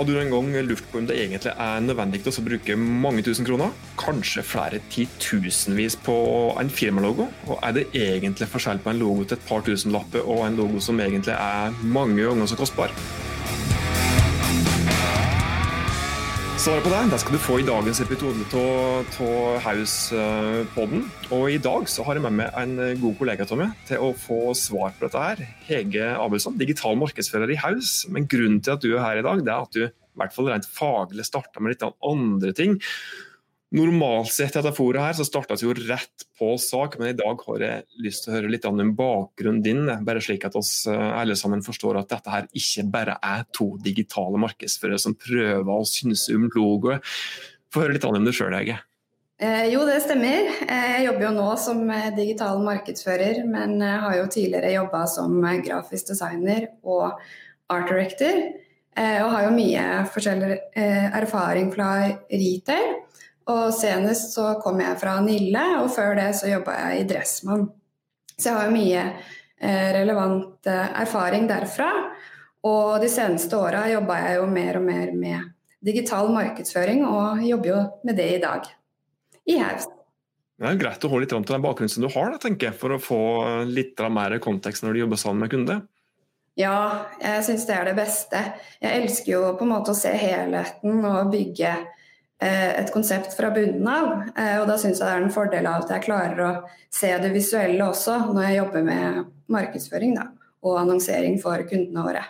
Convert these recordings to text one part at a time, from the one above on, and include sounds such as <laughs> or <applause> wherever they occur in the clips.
Har du en gang lurt på om det egentlig er nødvendig å bruke mange tusen kroner, kanskje flere titusenvis på en firmalogo? Og er det egentlig forskjell på en logo til et par tusenlapper og en logo som egentlig er mange ganger så kostbar? Svaret på det det skal du få i dagens episode av House-podden. Og i dag så har jeg med meg en god kollega meg til å få svar på dette her. Hege Abelsson, digital markedsfører i House. Men grunnen til at du er her i dag, det er at du i hvert fall rent faglig starta med litt andre ting. Normalt sett etter foret her, så startes jo rett på sak, men i dag har jeg lyst til å høre litt om bakgrunnen din. Bare slik at oss eh, alle sammen forstår at dette her ikke bare er to digitale markedsførere som prøver å synse om logoet. Få høre litt om det sjøl, Hege. Eh, jo, det stemmer. Eh, jeg jobber jo nå som eh, digital markedsfører, men har jo tidligere jobba som grafisk designer og art director. Og har jo mye forskjellig erfaring fra retail. Og senest så kom jeg fra Nille, og før det så jobba jeg i Dressmann. Så jeg har jo mye eh, relevant eh, erfaring derfra. Og de seneste åra jobba jeg jo mer og mer med digital markedsføring, og jobber jo med det i dag. I Haus. Det er greit å holde litt til den bakgrunnen som du har, da, tenker jeg, for å få litt mer kontekst når du jobber sammen med kunde. Ja, jeg syns det er det beste. Jeg elsker jo på en måte å se helheten og bygge Eh, et konsept fra bunnen av. Eh, og da syns jeg det er en fordel av at jeg klarer å se det visuelle også når jeg jobber med markedsføring da, og annonsering for kundene våre.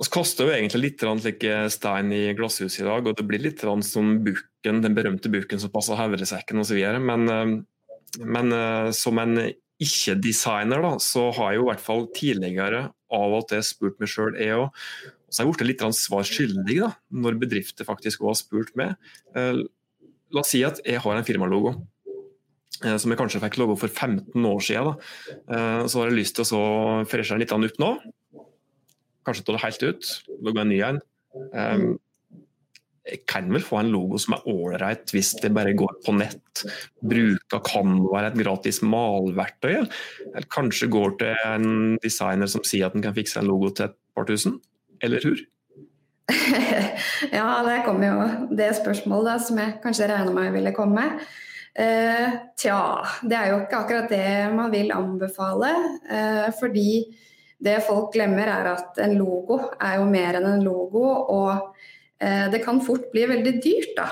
Vi kaster jo egentlig litt like eh, stein i glasshuset i dag, og det blir litt som bukken, den berømte bukken som passer havresekken osv. Men, men som en ikke-designer, da, så har jeg jo i hvert fall tidligere av og til spurt meg sjøl, jeg òg, så har jeg blitt litt svar skyldig da, når bedrifter faktisk har spurt meg. Eh, la oss si at jeg har en firmalogo eh, som jeg kanskje fikk logo for 15 år siden. Da. Eh, så har jeg lyst til å freshe den litt opp nå. Kanskje ta det helt ut, logge en ny en. Kan vel få en logo som er ålreit hvis det bare går på nett. Bruker kan være et gratis malverktøy. Eller kanskje går til en designer som sier at den kan fikse en logo til et par tusen eller hur? <laughs> ja, der kommer jo det spørsmålet da, som jeg kanskje regna med ville komme. Eh, tja, det er jo ikke akkurat det man vil anbefale. Eh, fordi det folk glemmer er at en logo er jo mer enn en logo. Og det kan fort bli veldig dyrt, da.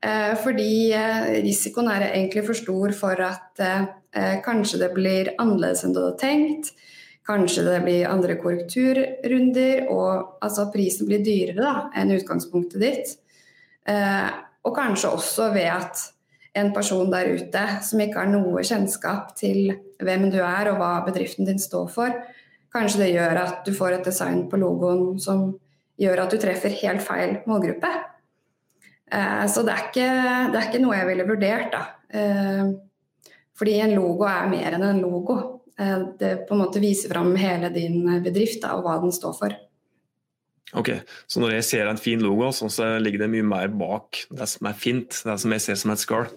Eh, fordi eh, risikoen er egentlig for stor for at eh, kanskje det blir annerledes enn du hadde tenkt. Kanskje det blir andre korrekturrunder, og altså prisen blir dyrere da, enn utgangspunktet ditt. Eh, og kanskje også ved at en person der ute som ikke har noe kjennskap til hvem du er og hva bedriften din står for, kanskje det gjør at du får et design på logoen som gjør at du treffer helt feil målgruppe. Eh, så det er, ikke, det er, ikke, noe jeg ville vurdert, da. Eh, fordi en logo er mer enn en logo. Eh, det på en måte viser fram hele din bedrift da, og hva den står for. Ok, Så når jeg ser en fin logo, så ligger det mye mer bak det som er fint? Det som jeg ser som et skall?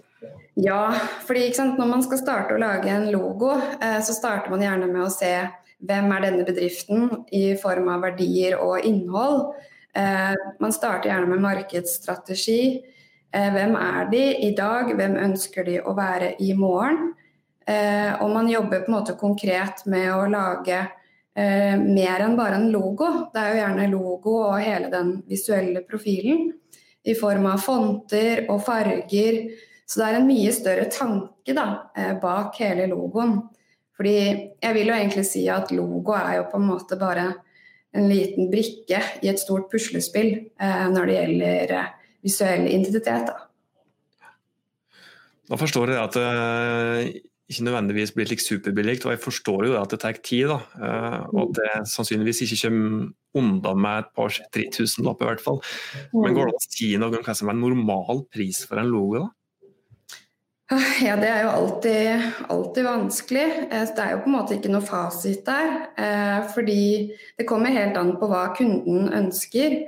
Ja, fordi når man skal starte å lage en logo, så starter man gjerne med å se hvem er denne bedriften i form av verdier og innhold. Eh, man starter gjerne med markedsstrategi. Hvem er de i dag, hvem ønsker de å være i morgen? Eh, og man jobber på en måte konkret med å lage eh, mer enn bare en logo. Det er jo gjerne logo og hele den visuelle profilen i form av fonter og farger. Så det er en mye større tanke da, eh, bak hele logoen. Fordi jeg vil jo egentlig si at logo er jo på en måte bare en liten brikke i et stort puslespill eh, når det gjelder eh, visuell identitet. Da. da forstår jeg at det ikke nødvendigvis blir like superbillig. Og jeg forstår jo at det tar tid, da. Eh, og at det sannsynligvis ikke kommer unna med et par 3000-lapper i hvert fall. Men går det an å si noe om hva som er normal pris for en logo? da? Ja, det er jo alltid, alltid, vanskelig. Eh, det er jo på en måte ikke noe fasit der. Eh, fordi det kommer helt an på hva kunden ønsker.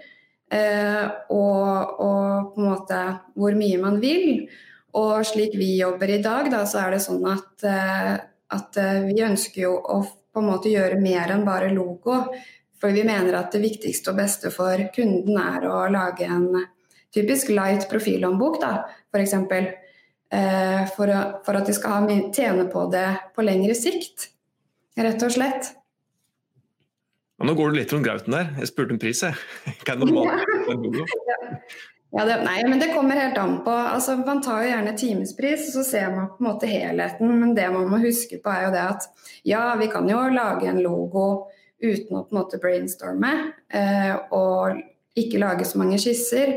Og, og på en måte hvor mye man vil. Og slik vi jobber i dag, da, så er det sånn at, eh, at, eh, vi ønsker jo å på en måte gjøre mer enn bare logo. For vi mener at det viktigste og beste for kunden er å lage en typisk light profilhåndbok, f.eks. Eh, for, for at de skal ha, tjene på det på lengre sikt, rett og slett. Nå går du litt rundt grauten der. Jeg spurte om pris, jeg. Hva er normalt? Ja, det, nei, men det kommer helt an på. Altså, man tar jo gjerne timespris, så ser man på en måte helheten. Men det man må huske på er jo det at ja, vi kan jo lage en logo uten å på en måte brainstorme eh, og ikke lage så mange skisser.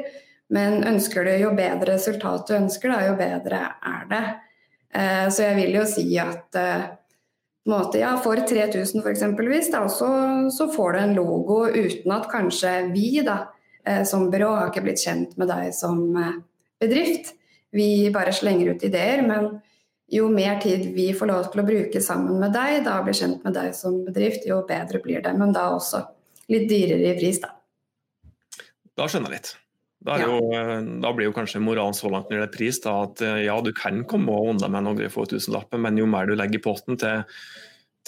Men ønsker du jo bedre resultat du ønsker, da, jo bedre er det. Eh, så jeg vil jo si at eh, måte, ja, for 3000 f.eks., så, så får du en logo uten at kanskje vi da Eh, som byrå har ikke blitt kjent med deg som bedrift. Vi bare slenger ut ideer, men jo mer tid vi får lov til å bruke sammen med deg, da blir kjent med deg som bedrift, jo bedre blir det. Men da også litt dyrere i pris, da. Da skjønner jeg litt. Da, jo, ja. da, blir jo kanskje moralen så langt når det er pris da, at eh, ja, du kan komme unna med noen få tusenlapper, men jo mer du legger i potten til,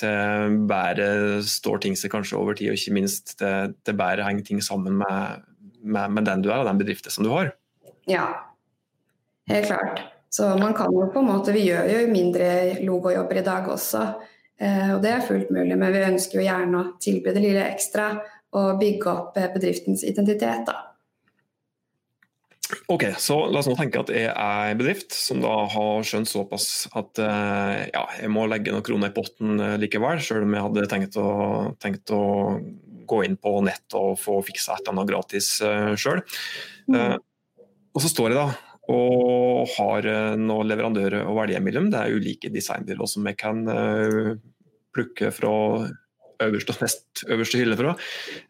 til bedre står ting seg kanskje over tid, og ikke minst til, til bedre henger ting sammen med, med, med, den du er og den bedriften som du har. Ja, helt klart. Så man kan jo på en måte Vi gjør jo mindre logojobber i dag også, eh, og det er fullt mulig. Men vi ønsker jo gjerne å tilby det lille ekstra og bygge opp eh, bedriftens identitet. da. Ok, så La oss nå tenke at jeg er en bedrift som da har skjønt såpass at eh, ja, jeg må legge noen kroner i potten likevel, selv om jeg hadde tenkt å, tenkt å gå inn på nett og få fiksa et eller annet gratis uh, sjøl. Mm. Uh, og så står jeg da og har uh, noen leverandører å velge mellom. Det er ulike designbyråer som jeg kan uh, plukke fra øverste og nest øverste hylle fra.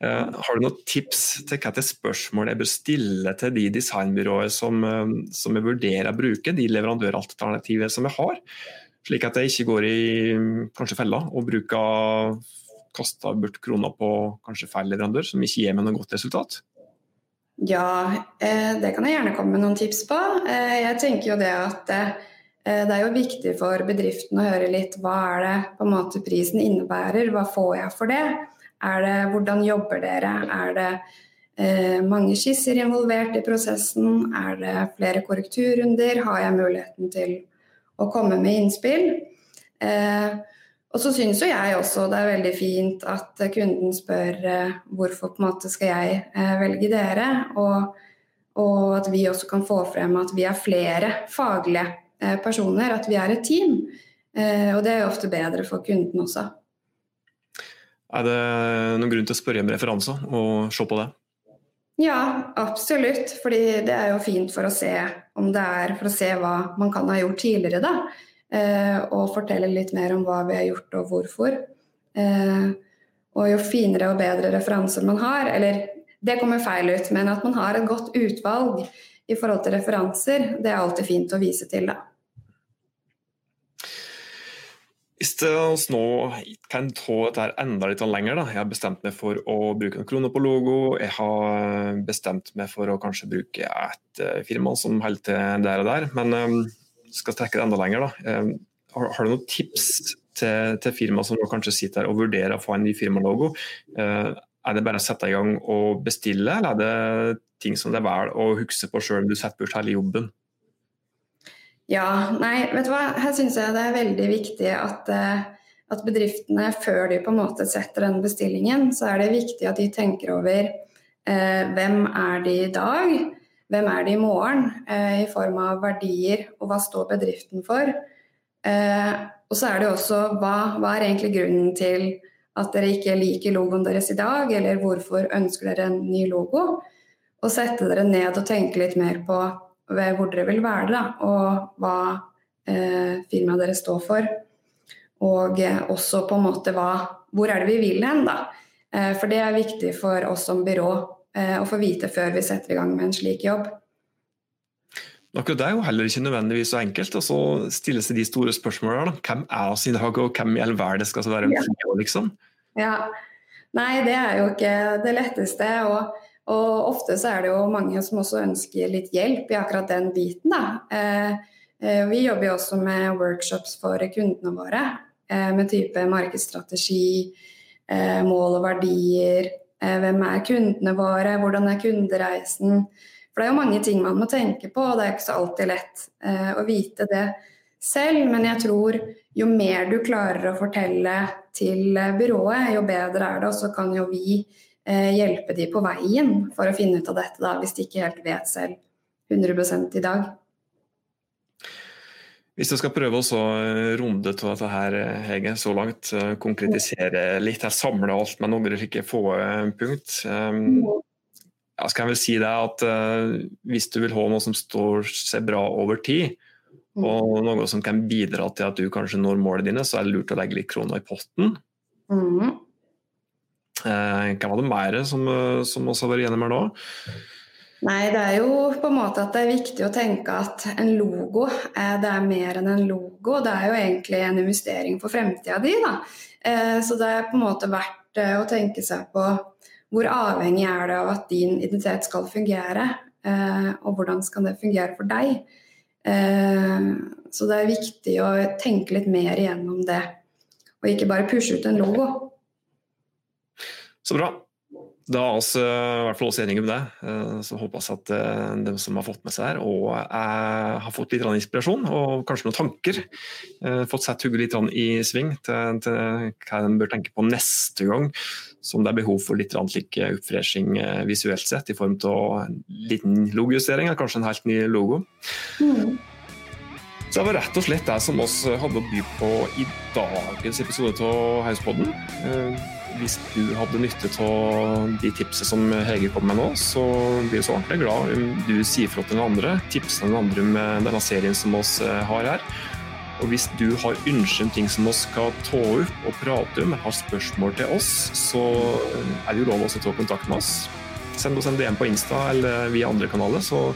Uh, har du noen tips til til spørsmål jeg bør stille til de designbyråer som, uh, som jeg vurderer å bruke, de leverandøralternativer som jeg har? Slik at jeg ikke går i kanskje fella og bruker kasta bort kroner på kanskje feil leverandør, som ikke gir meg noe godt resultat? Ja, eh, det kan jeg gjerne komme med noen tips på. Eh, jeg tenker jo det at eh, det er jo viktig for bedriften å høre litt hva er det på en måte prisen innebærer, hva får jeg for det? Er det hvordan jobber dere? Er det mange skisser involvert i prosessen? Er det flere korrekturrunder? Har jeg muligheten til å komme med innspill? Og så syns jo jeg også det er veldig fint at kunden spør eh, hvorfor på en måte skal jeg eh, velge dere, og, og, at vi også kan få frem at vi er flere faglige eh, personer, at vi er et team. Og det er jo ofte bedre for kunden også. Er det noen grunn til å spørre om referanser og se på det? Ja, absolutt. Fordi det er jo fint for å se om det er for å se hva man kan ha gjort tidligere, da. Eh, og fortelle litt mer om hva vi har gjort og hvorfor. Eh, og jo finere og bedre referanser man har, eller det kommer feil ut, men at man har et godt utvalg i forhold til referanser, det er alltid fint å vise til, da. Hvis vi nå kan ta dette enda litt lenger, da. Jeg har bestemt meg for å bruke en krone på logo. Jeg har bestemt meg for å kanskje bruke et eh, firma som holder til der og der. Men skal trekke det enda lenger, da. Um, har, har, du noen tips til, til firma som kanskje sitter og vurderer å få en ny firmalogo? Uh, er det bare å sette i gang og bestille, eller er det ting som det er vel å huske på sjøl om du setter bort hele jobben? Ja, nei, vet du hva. Her syns jeg det er veldig viktig at, eh, at, bedriftene, før de på en måte setter den bestillingen, så er det viktig at de tenker over eh, hvem er de i dag? hvem er de i morgen, eh, i form av verdier, og hva står bedriften for. Eh, og så er det også hva, hva, er egentlig grunnen til at dere ikke liker logoen deres i dag, eller hvorfor ønsker dere en ny logo? Og sette dere ned og tenke litt mer på hvor dere vil være, da, og hva eh, firmaet deres står for. Og eh, også på en måte hva Hvor er det vi vil hen, da? Eh, for det er viktig for oss som byrå Eh, å få vite før vi setter i gang med en slik jobb. Akkurat det er jo heller ikke nødvendigvis så enkelt. Og så stilles det de store spørsmålene. Hvem er oss i dag, og hvem i all verden skal så være en ja. liksom? Ja. Nei, det er jo ikke det letteste. Og, og, ofte så er det jo mange som også ønsker litt hjelp i akkurat den biten. Da. Eh, eh vi jobber jo også med workshops for kundene våre. Eh, med type markedsstrategi, mål og verdier. Hvem er kundene våre? Hvordan er kundereisen? For det er jo mange ting man må tenke på, og det er ikke så alltid lett å vite det selv. Men jeg tror jo mer du klarer å fortelle til byrået, jo bedre er det. Og så kan jo vi hjelpe de på veien for å finne ut av dette, da, hvis de ikke helt vet selv 100% i dag. Hvis du skal prøve å eh, runde av dette her, eh, Hege, så langt, eh, konkretisere litt, her, samle alt med noen slike få punkt. Um, ja, skal jeg vel si det at Hvis du vil ha noe som står seg bra over tid, mm. og noe som kan bidra til at du kanskje når målene dine, så er det lurt å legge litt kroner i potten. Mm. Hva var det mer som, som også har vært gjennom her nå? Nei, det er jo på en måte at det er viktig å tenke at en logo eh, det er mer enn en logo. Det er jo egentlig en investering for fremtida di. Da. Eh, så det er på en måte verdt eh, å tenke seg på hvor avhengig er det av at din identitet skal fungere, og hvordan skal det fungere for deg. Så det er viktig å tenke litt mer igjennom det, og ikke bare pushe ut en logo. Så bra. Da er vi i hvert fall også enige om det. Eh, så håper jeg at eh, de som har fått med seg her, og jeg har fått litt inspirasjon og kanskje noen tanker. Eh, fått satt hodet litt i sving til, til, hva de bør tenke på neste gang som det er behov for litt slik oppfreshing visuelt sett, i form av en liten logojustering, eller kanskje en helt ny logo. Mm. Så det var rett og slett det som vi hadde å by på i dagens episode av Hauspodden. Hvis du hadde nytte av de tipsene som Hege kom med nå, så blir vi så ordentlig glad om du sier fra til den andre, tipser den andre om denne serien som vi eh, har her. Og hvis du har ønsker om ting som vi skal ta opp og prate om, har spørsmål til oss, så er det jo lov å ta kontakt med oss. Send oss en DM på Insta eller via andre kanaler, så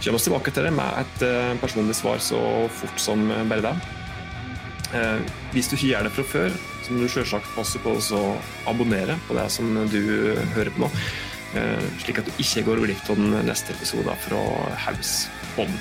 kommer vi tilbake til det med et eh, personlig svar så fort som bare det. Eh, hvis du ikke gjør det fra før, så må du selvsagt passe på å abonnere på det som du hører på nå. Eh, slik at du ikke går glipp av den neste episoden fra Hauspodden.